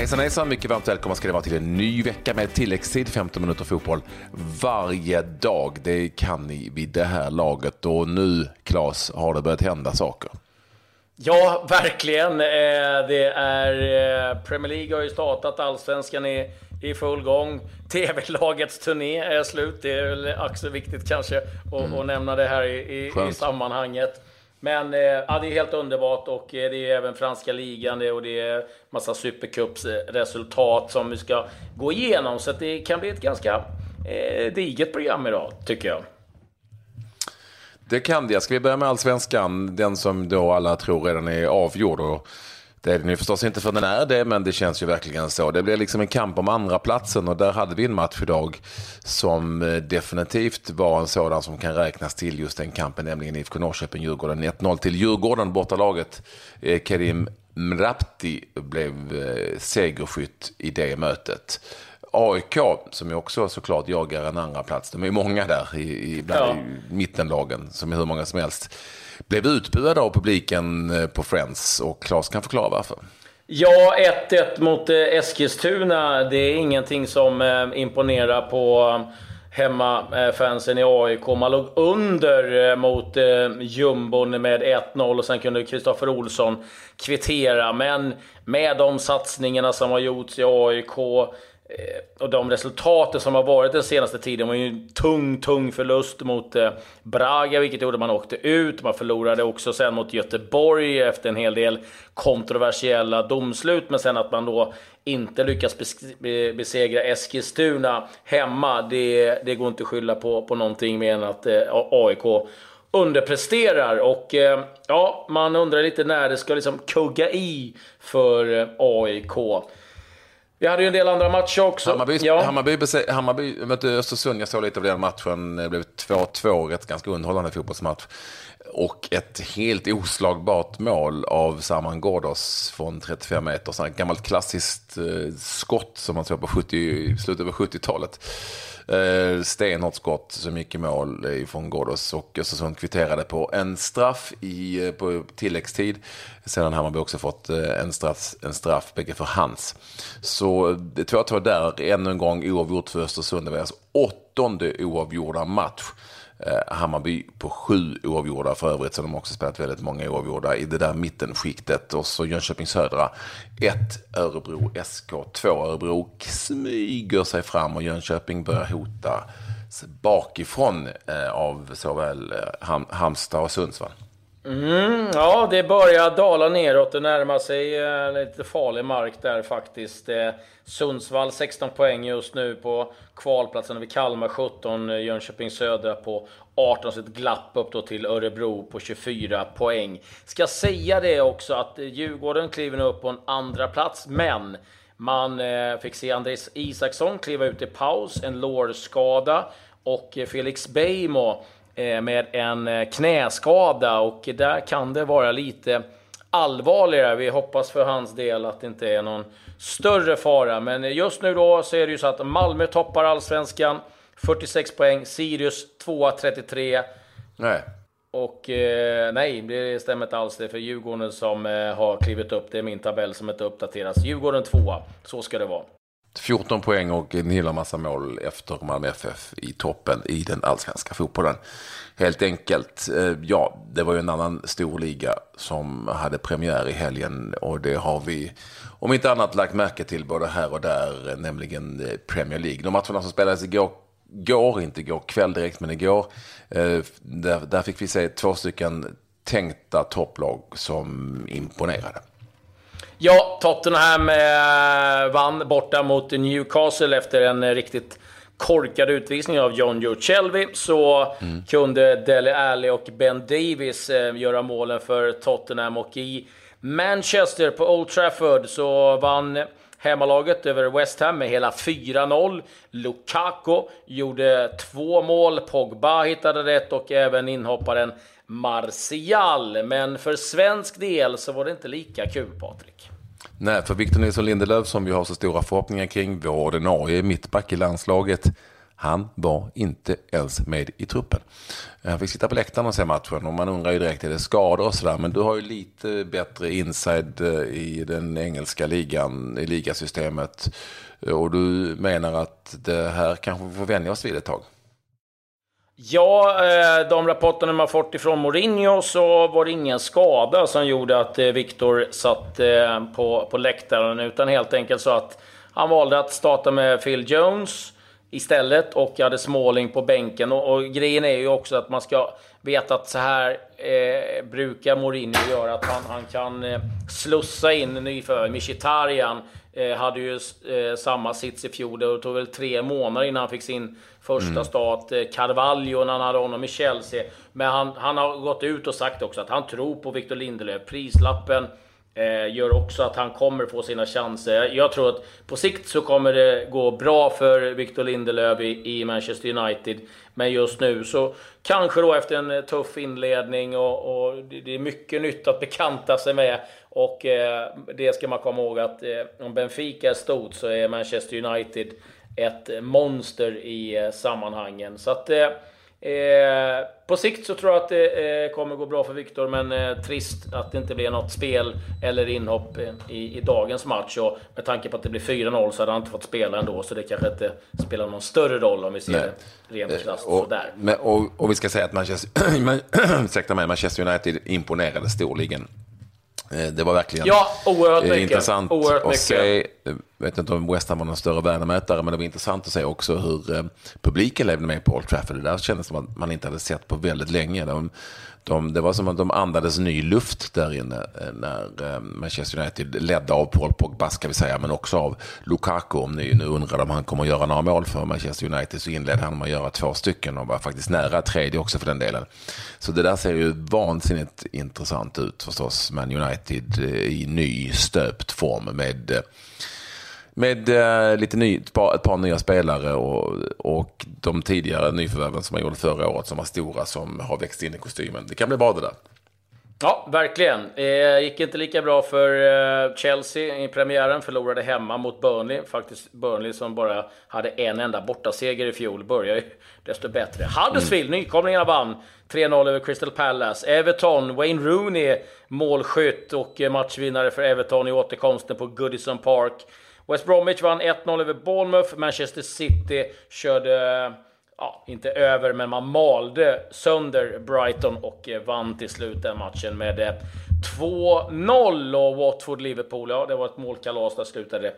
Hejsan hejsan, mycket varmt välkomna ska det vara till en ny vecka med tilläggstid, 15 minuter fotboll varje dag. Det kan ni vid det här laget och nu, Claes, har det börjat hända saker. Ja, verkligen. Eh, det är eh, Premier League har ju startat, allsvenskan är i full gång. TV-lagets turné är slut. Det är väl också viktigt kanske att, mm. nämna det här i, i, i sammanhanget. Men eh, ja, det är helt underbart och eh, det är även franska ligan och det är massa supercupsresultat som vi ska gå igenom. Så det kan bli ett ganska eh, digert program idag, tycker jag. Det kan det. Ska vi börja med allsvenskan? Den som då alla tror redan är avgjord. Och det är den ju förstås inte för den är det, men det känns ju verkligen så. Det blir liksom en kamp om andra platsen och där hade vi en match idag som eh, definitivt var en sådan som kan räknas till just den kampen, nämligen IFK Norrköping-Djurgården. 1-0 till Djurgården, bortalaget. Karim Kerim Mrapti blev eh, segerskytt i det mötet. AIK, som ju också såklart jagar en andra plats. de är många där i, i, bland ja. i mittenlagen, som är hur många som helst blev utbuade av publiken eh, på Friends och Claes kan förklara varför. Ja, 1-1 mot eh, Eskilstuna. Det är ingenting som eh, imponerar på hemmafansen i AIK. Man låg under mot jumbon med 1-0 och sen kunde Kristoffer Olsson kvittera. Men med de satsningarna som har gjorts i AIK Eh, och de resultaten som har varit den senaste tiden var ju en tung, tung förlust mot eh, Braga, vilket gjorde att man åkte ut. Man förlorade också sen mot Göteborg efter en hel del kontroversiella domslut, men sen att man då inte lyckas besegra Eskilstuna hemma, det, det går inte att skylla på, på någonting mer än att eh, AIK underpresterar. Och ja, man undrar lite när det ska liksom kugga i för AIK. Vi hade ju en del andra matcher också. Hammarby, ja. Hammarby, Hammarby mötte Östersund. Jag såg lite av den matchen. Det blev 2-2, rätt ganska underhållande fotbollsmatch. Och ett helt oslagbart mål av Saman Ghoddos från 35 meter. Så ett gammalt klassiskt eh, skott som man såg på 70, slutet av 70-talet. Eh, stenhårt skott som gick i mål från Ghoddos och Östersund kvitterade på en straff i, eh, på tilläggstid. Sedan Hammarby också fått en straff, en straff bägge för hans. Så det tror jag där ännu en gång oavgjort för Östersund. Det var alltså åttonde oavgjorda match. Eh, Hammarby på sju oavgjorda för övrigt, så de har också spelat väldigt många oavgjorda i det där mittenskiktet. Och så Jönköping Södra, ett Örebro SK, två Örebro smyger sig fram och Jönköping börjar hota bakifrån eh, av såväl eh, Halmstad och Sundsvall. Mm, ja, det börjar dala neråt. Det närmar sig eh, lite farlig mark där faktiskt. Eh, Sundsvall 16 poäng just nu på kvalplatsen vid Kalmar 17, eh, Jönköping Södra på 18, så ett glapp upp då till Örebro på 24 poäng. Ska säga det också att eh, Djurgården kliver nu upp på en andra plats, men man eh, fick se Andres Isaksson kliva ut i paus, en lårskada och eh, Felix Beijmo med en eh, knäskada och där kan det vara lite allvarligare. Vi hoppas för hans del att det inte är någon större fara. Men just nu då så är det ju så att Malmö toppar allsvenskan, 46 poäng. Sirius 2 33. Nej. Och eh, nej, det stämmer inte alls. Det är för Djurgården som eh, har klivit upp. Det är min tabell som inte uppdateras. Djurgården 2 Så ska det vara. 14 poäng och en hel massa mål efter Malmö FF i toppen i den allsvenska fotbollen. Helt enkelt, eh, ja, det var ju en annan stor liga som hade premiär i helgen och det har vi om inte annat lagt märke till både här och där, nämligen eh, Premier League. De matcherna som spelades igår, går, inte igår kväll direkt, men igår, eh, där, där fick vi se två stycken tänkta topplag som imponerade. Ja, Tottenham eh, vann borta mot Newcastle efter en riktigt korkad utvisning av John Joe Shelby så mm. kunde Dele Alli och Ben Davis eh, göra målen för Tottenham och i Manchester på Old Trafford så vann hemmalaget över West Ham med hela 4-0. Lukaku gjorde två mål, Pogba hittade rätt och även inhopparen Martial. Men för svensk del så var det inte lika kul, Patrik. Nej, för Victor Nilsson Lindelöf som vi har så stora förhoppningar kring, vår ordinarie mittback i landslaget, Han var inte ens med i truppen. Han fick sitta på läktaren och se matchen och man undrar ju direkt, är det skador och sådär? Men du har ju lite bättre inside eh, i den engelska ligan, i ligasystemet. Och du menar att det här kanske vi får vänja oss vid ett tag? Ja, eh, de rapporterna man fått ifrån Mourinho så var det ingen skada som gjorde att Viktor Victor satt eh, på, på läktaren, utan helt enkelt så att han valde att starta med Phil Jones istället och hade Småling på bänken. Och, och, grejen är ju också att man ska veta att så här eh, brukar Mourinho göra. Att han, han kan eh, slussa in nyförvärv. Mkhitaryan eh, hade ju eh, samma sits i fjol. Det tog väl tre månader innan han fick sin första mm. start. Eh, Carvalho när han hade honom i Chelsea. Men han, han har gått ut och sagt också att han tror på Victor Lindelöf. Prislappen Eh, gör också att han kommer få sina chanser. Jag tror att på sikt så kommer det gå bra för Victor Lindelöf i, Manchester United. Men just nu så kanske då efter en eh, tuff inledning och, och det är mycket nytt att bekanta sig med. Och eh, det ska man komma ihåg att eh, om Benfica är stort så är Manchester United ett monster i eh, sammanhangen. Så att eh, eh, Eh, på sikt så tror jag att det eh, kommer gå bra för Viktor, men eh, trist att det inte blir något spel eller inhopp eh, i, i, dagens match. Och med tanke på att det blir 4-0 så hade han inte fått spela ändå, så det kanske inte spelar någon större roll om vi ser Nej. det rent krasst och, sådär. Men, och, och, vi ska säga att Manchester, Manchester United imponerade storligen Eh, det var verkligen ja, oerhört mycket. intressant oerhört att se. Jag vet inte om West Ham var någon större värdemätare, men det var intressant att se också hur eh, publiken levde med på Old Trafford. Det där kändes som att man inte hade sett på väldigt länge. De, de, det var som att de andades ny luft där inne eh, när Manchester United ledde av Paul Pogba, ska vi säga, men också av Lukaku. Om ni nu undrar om han kommer att göra några mål för Manchester United så inledde han med att göra två stycken och var faktiskt nära tredje också för den delen. Så det där ser ju vansinnigt intressant ut förstås, Man United i ny stöpt form med med eh, lite ny, ett, par, ett par nya spelare och, och de tidigare nyförvärven som man gjorde förra året som var stora som har växt in i kostymen. Det kan bli bra det där. Ja, verkligen. Eh, gick inte lika bra för eh, Chelsea i premiären. Förlorade hemma mot Burnley. Faktiskt Burnley som bara hade en enda bortaseger i fjol. Börjar ju desto bättre. Huddersfield, mm. nykomlingarna vann. 3-0 över Crystal Palace. Everton, Wayne Rooney målskytt och matchvinnare för Everton i återkomsten på Goodison Park. West Bromwich vann 1-0 över Bournemouth. Manchester City körde, ja, inte över, men man malde sönder Brighton och eh, vann till slut den matchen med eh, 2-0. Och Watford-Liverpool, ja, det var ett målkalas. Där slutade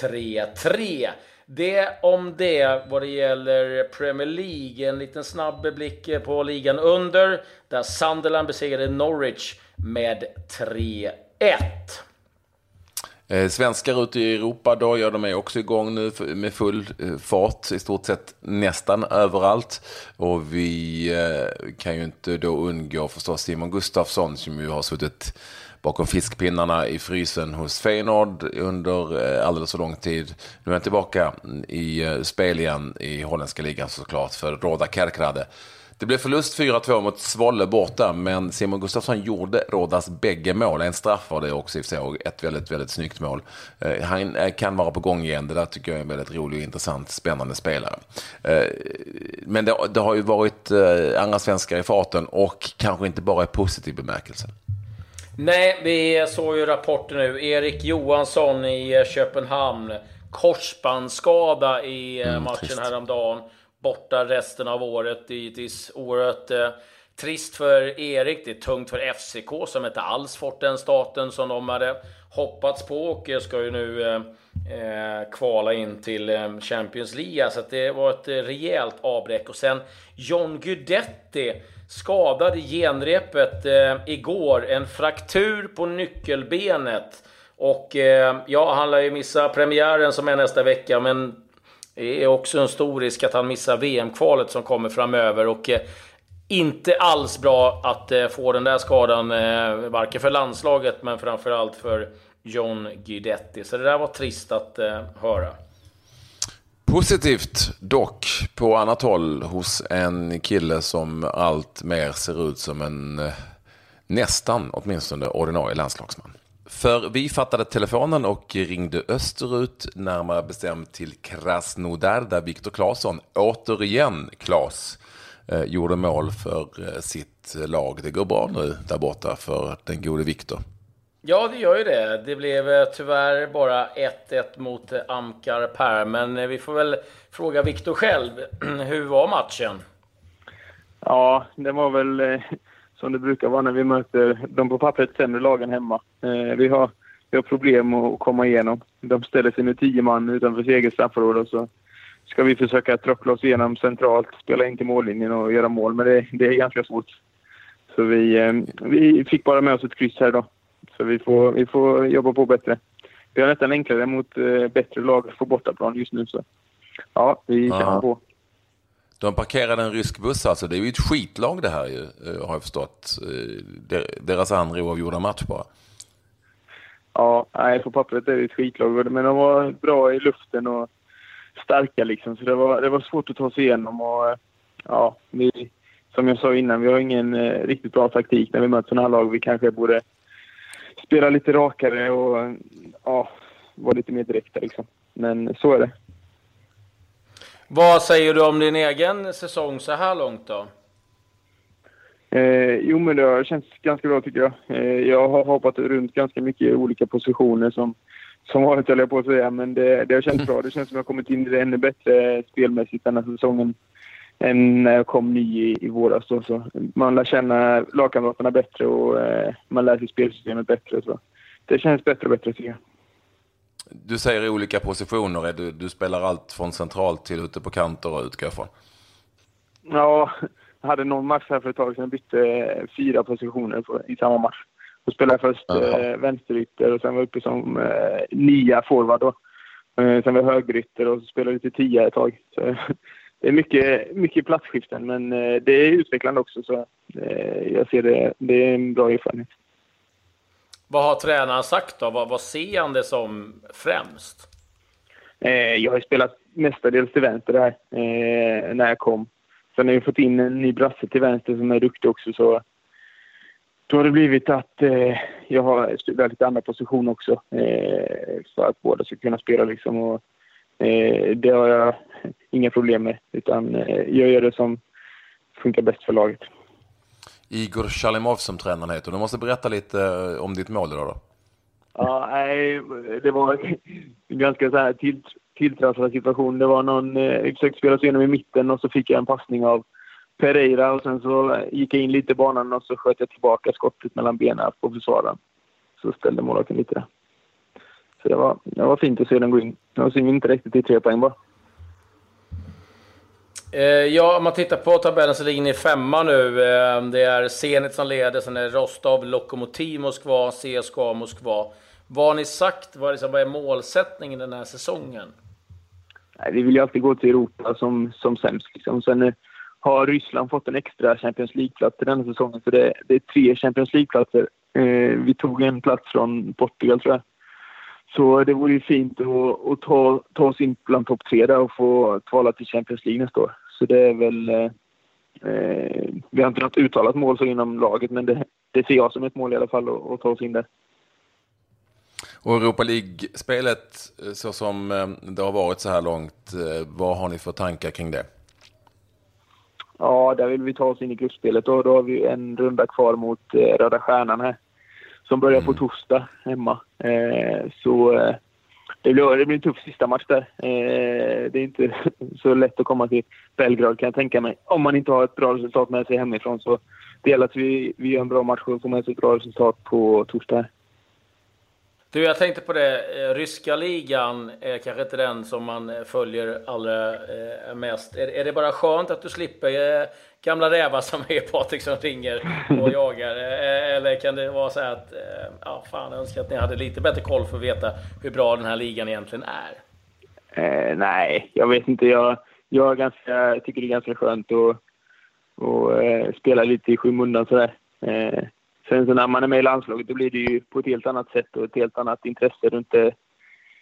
3-3. Det om det vad det gäller Premier League. En liten snabb blick eh, på ligan under. Där Sunderland besegrade Norwich med 3-1. Eh, svenskar ute i Europa då, ja de är också igång nu med full eh, fart i stort sett nästan överallt. Och vi eh, kan ju inte då undgå förstås Simon Gustafsson som ju har suttit bakom fiskpinnarna i frysen hos Feyenoord under eh, alldeles för lång tid. Nu är han tillbaka i eh, spel igen i holländska ligan såklart för Roda Kerkrade. Det blev förlust 4-2 mot Svolle borta, men Simon Gustafsson gjorde Rådas bägge mål. En straff var det också i och ett väldigt, väldigt snyggt mål. Eh, han eh, kan vara på gång igen. Det där tycker jag är en väldigt rolig, intressant, spännande spelare. Eh, men det, det har ju varit andra svenskar i farten och kanske inte bara i positiv bemärkelse. Nej, vi såg ju rapporter nu. Erik Johansson i Köpenhamn. Korsbandsskada i mm, matchen trist. häromdagen borta resten av året. Det Givetvis oerhört eh, trist för Erik. Det är tungt för FCK som inte alls fått den starten som de hade hoppats på och eh, ska ju nu eh, eh, kvala in till eh, Champions League. Så det var ett eh, rejält avbräck. Och sen John Guidetti skadad i genrepet eh, igår. En fraktur på nyckelbenet. Och eh, ja, han lär ju missa premiären som är nästa vecka, men det är också en stor risk att han missar VM-kvalet som kommer framöver. Och eh, inte alls bra att eh, få den där skadan, eh, varken för landslaget men framförallt för John Guidetti. Så det där var trist att höra. Positivt dock på annat håll hos en kille som allt mer ser ut som en nästan åtminstone ordinarie landslagsman. För vi fattade telefonen och ringde österut, närmare bestämt till Krasnodar, där Viktor Claesson, återigen Klas, eh, gjorde mål för eh, sitt lag. Det går bra nu där borta för den gode Viktor. Ja, det gör ju det. Det blev eh, tyvärr bara 1-1 mot Amkar Per, men vi får väl fråga Viktor själv. Hur var matchen? Ja, det var väl som det brukar vara när vi möter de på pappret sämre lagen hemma. Eh, vi, har, vi har problem att komma igenom. De ställer sig med tio man utanför sitt eget straffområde och så ska vi försöka trockla oss igenom centralt, spela in till mållinjen och göra mål. Men det, det är ganska svårt. Så vi, eh, vi fick bara med oss ett kryss här idag. Så vi får, vi får jobba på bättre. Vi har nästan enklare mot eh, bättre lag på bortaplan just nu. Så ja, vi kämpar på. De parkerade en rysk buss alltså. Det är ju ett skitlag det här ju, eh, har jag förstått. Eh, deras andra oavgjorda match bara. Ja, nej, på pappret är det ett skitlag. Men de var bra i luften och starka liksom. Så det var, det var svårt att ta sig igenom. Och, eh, ja, vi, som jag sa innan, vi har ingen eh, riktigt bra taktik när vi möter sådana här lag. Vi kanske borde spela lite rakare och ja, vara lite mer direkta liksom. Men så är det. Vad säger du om din egen säsong så här långt då? Eh, jo, men det har känts ganska bra tycker jag. Eh, jag har hoppat runt ganska mycket i olika positioner som, som vanligt höll jag på att säga, men det, det har känts bra. Det känns som att jag har kommit in i det ännu bättre spelmässigt den här säsongen än när jag kom ny i, i våras. Då, så man lär känna lagkamraterna bättre och eh, man lär sig spelsystemet bättre. Så det känns bättre och bättre tycker jag. Du säger i olika positioner. Du, du spelar allt från centralt till ute på kanter och utgår från? Ja, jag hade någon match här för ett tag sedan. Jag bytte fyra positioner på, i samma match. Då spelade jag först eh, vänsterytter och sen var jag uppe som eh, nia forward. Då. Eh, sen var jag högerytter och så spelade jag lite tia ett tag. Så, det är mycket, mycket platsskiften, men eh, det är utvecklande också. Så eh, jag ser det, det är en bra erfarenhet. Vad har tränaren sagt då? Vad, vad ser han det som främst? Eh, jag har ju spelat mestadels till vänster där eh, när jag kom. Sen har vi fått in en ny brasse till vänster som är duktig också. Så då har det blivit att eh, jag har spelat lite andra positioner också eh, för att båda ska kunna spela. Liksom, och, eh, det har jag inga problem med, utan eh, jag gör det som funkar bäst för laget. Igor Shalimov som tränaren heter. Du måste berätta lite eh, om ditt mål idag då. Ja, nej, det var en ganska så här till, tilltrasslad situation. Det var någon, jag vi försökte spela sig igenom i mitten och så fick jag en passning av Pereira och sen så gick jag in lite i banan och så sköt jag tillbaka skottet mellan benen på försvararen. Så ställde målvakten lite där. Så det var, det var fint att se den gå in. Det var synd inte riktigt till tre poäng bara. Eh, ja, om man tittar på tabellen så ligger ni femma nu. Eh, det är Zenit som leder, sen är det Rostov, Lokomotiv Moskva, CSKA Moskva. Vad har ni sagt? Vad är, liksom, vad är målsättningen den här säsongen? Nej, vi vill ju alltid gå till Europa som, som sämst. Liksom. Sen eh, har Ryssland fått en extra Champions League-plats den här säsongen, så det, det är tre Champions League-platser. Eh, vi tog en plats från Portugal, tror jag. Så det vore ju fint att, att ta, ta oss in bland topp tre där och få kvala till Champions League nästa år. Så det är väl... Eh, eh, vi har inte något uttalat mål så inom laget, men det, det ser jag som ett mål i alla fall att, att ta oss in där. Och Europa League-spelet, eh, så som eh, det har varit så här långt, vad har ni för tankar kring det? Ja, där vill vi ta oss in i gruppspelet och då har vi en runda kvar mot Röda Stjärnan här som börjar på mm. torsdag hemma. Eh, så eh, det, blir, det blir en tuff sista match där. Eh, det är inte så lätt att komma till Belgrad kan jag tänka mig. Om man inte har ett bra resultat med sig hemifrån så det gäller att vi, vi gör en bra match och får med oss ett bra resultat på torsdag. Du, jag tänkte på det. Eh, ryska ligan är kanske inte den som man eh, följer allra eh, mest. Är, är det bara skönt att du slipper eh, gamla rävar som är Patrik som ringer och jagar? Eh, eller kan det vara så att, eh, ja fan, jag önskar att ni hade lite bättre koll för att veta hur bra den här ligan egentligen är? Eh, nej, jag vet inte. Jag, jag, ganska, tycker det är ganska skönt att att eh, spela lite i skymundan sådär. Eh, sen så när man är med i landslaget då blir det ju på ett helt annat sätt och ett helt annat intresse runt det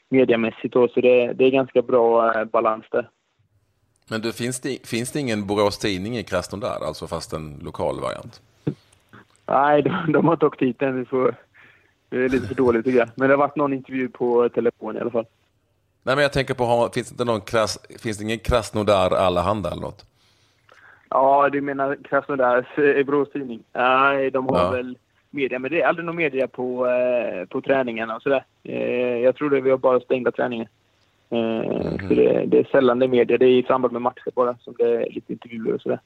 mediamässigt då, så det, det är ganska bra eh, balans där. Men du, finns, det, finns det ingen Borås Tidning i Krasnodar, alltså fast en lokal variant? Nej, de, de har åkt hit än. Det är lite för dåligt tycker jag. Men det har varit någon intervju på telefon i alla fall. Nej, men jag tänker på, finns det någon finns det ingen Krasnodar Allehanda eller något? Ja, du menar Krasnodars Borås tidning? Nej, de har Ja. väl media, men det är aldrig någon media på, eh, på träningarna och sådär. Eh, jag tror det vi har bara stängda träningar. Eh, Mhm. Så det, det är sällan det är media. Det är i samband med matcher bara som det är lite intervjuer och sådär.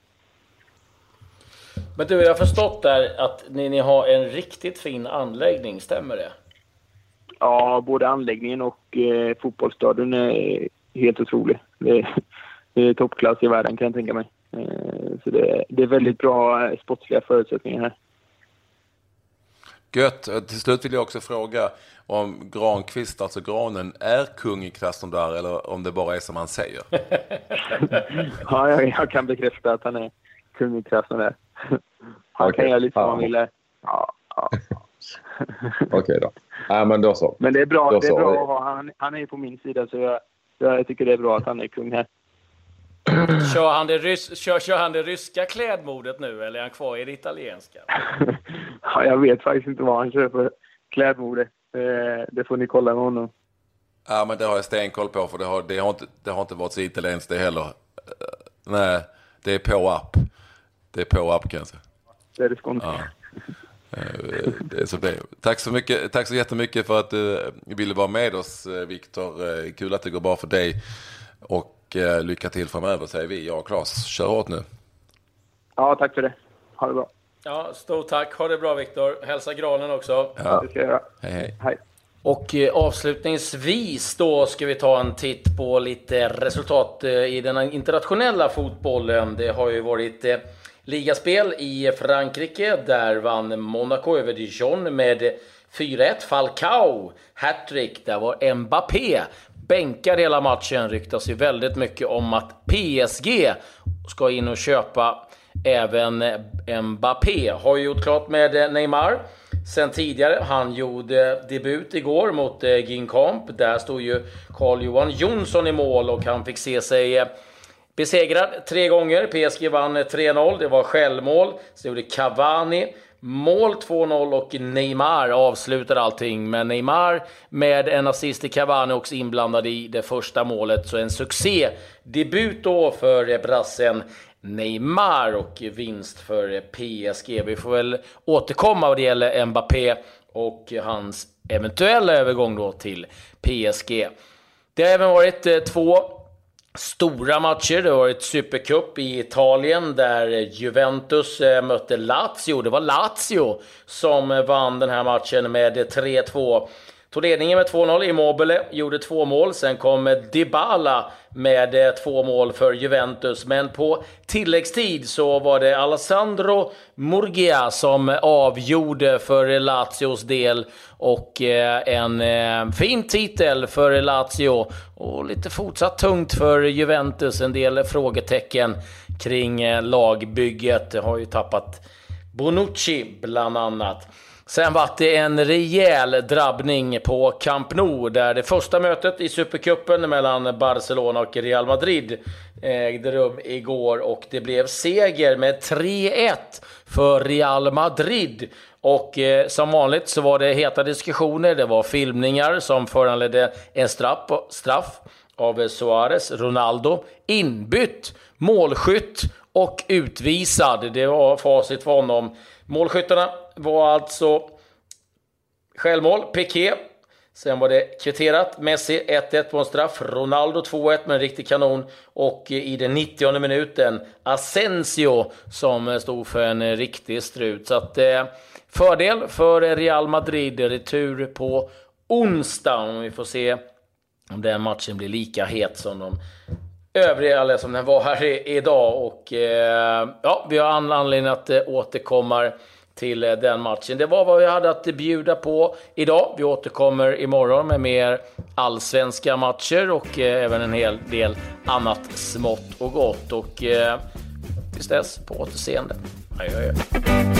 Men du, jag har förstått där att ni, ni har en riktigt fin anläggning, stämmer det? Ja, både anläggningen och eh, fotbollsstadion är helt otrolig. Det är, det är toppklass i världen kan jag tänka mig. Eh, så det, det är väldigt bra eh, sportsliga förutsättningar här. Gött. Eh, Till slut vill jag också fråga om Granqvist, alltså granen, är kung i Krasnodar eller om det bara är som han säger. Ja, jag, jag kan bekräfta att han är kung i Krasnodar. Han Okej. kan göra lite som Ja. han vill. Ja, ja. Okej då. Nej, men då så. Men det är bra, Då det är så. bra att ha. Han, han är på min sida så jag, jag tycker det är bra att han är kung här. Kör han det, rys kör, kör han det ryska klädmodet nu, eller är han kvar i det italienska? Ja, jag vet faktiskt inte vad han kör för klädmode. Eh, det får ni kolla med honom. Ja, men det har jag stenkoll på för det har, det har, inte, det har inte varit så italienskt det heller. Eh, Nej, det är på app. Det är på app kan jag säga. Det är det skånska. Ja. Eh, Det är så det. Tack så, mycket, tack så jättemycket för att du ville vara med oss eh, Viktor. Eh, Kul att det går bra för dig. Och eh, lycka till framöver säger vi. Jag och Claes, kör hårt nu. Ja, tack för det. Ha det bra. Ja, stort tack. Ha det bra, Viktor. Hälsa granen också. Ja. Det ska jag göra. Hej hej. Hej. Och eh, avslutningsvis då ska vi ta en titt på lite resultat eh, i den internationella fotbollen. Det har ju varit ligaspel i Frankrike. Där vann Monaco över Dijon med 4-1. Falcao hattrick. Där var Mbappé bänkad hela matchen. Ryktas ju väldigt mycket om att PSG ska in och köpa även Mbappé. Har ju gjort klart med Neymar sen tidigare. Han gjorde debut igår mot eh, Ginkamp. Där stod ju Carl-Johan Jonsson i mål och han fick se sig eh, besegrad tre gånger. PSG vann eh, 3-0. Det var självmål. Sen gjorde Cavani mål 2-0 och Neymar avslutar allting. Men Neymar med en assist till Cavani också inblandad i det första målet. Så en succédebut då för brassen Neymar och vinst för PSG. Vi får väl återkomma vad det gäller Mbappé och hans eventuella övergång då till PSG. Det har även varit eh, två stora matcher. Det har varit Supercup i Italien där Juventus eh, mötte Lazio. Det var Lazio som vann den här matchen med 3-2. Tog ledningen med 2-0. Immobile gjorde två mål. Sen kom Dybala med eh, två mål för Juventus. Men på tilläggstid så var det Alessandro Murgia som avgjorde för Lazios del. Och eh, en eh, fin titel för Lazio. Och lite fortsatt tungt för Juventus. En del frågetecken kring lagbygget. Det Har ju tappat Bonucci bland annat. Sen var det en rejäl drabbning på Camp Nou där det första mötet i Supercupen mellan Barcelona och Real Madrid eh, ägde rum igår och det blev seger med 3-1 för Real Madrid. Och eh, som vanligt så var det heta diskussioner, det var filmningar som föranledde en straff, straff av Suarez, Ronaldo, inbytt, målskytt och utvisad. Det var facit för honom. Målskyttarna var alltså självmål, Piqué. Sen var det kvitterat. Messi 1-1 på en straff. Ronaldo 2-1 med en riktig kanon. Och eh, i den 90 minuten Asensio som eh, stod för en eh, riktig strut. Så att eh, fördel för Real Madrid. Retur på onsdag. Vi får se om den matchen blir lika het som de övriga, eller som den var här idag. Och eh, ja, vi har all anledning att eh, återkomma till eh, den matchen. Det var vad vi hade att bjuda på idag. Vi återkommer imorgon med mer allsvenska matcher och eh, även en hel del annat smått och gott. Och eh, tills dess, på återseende. Adjö, adjö.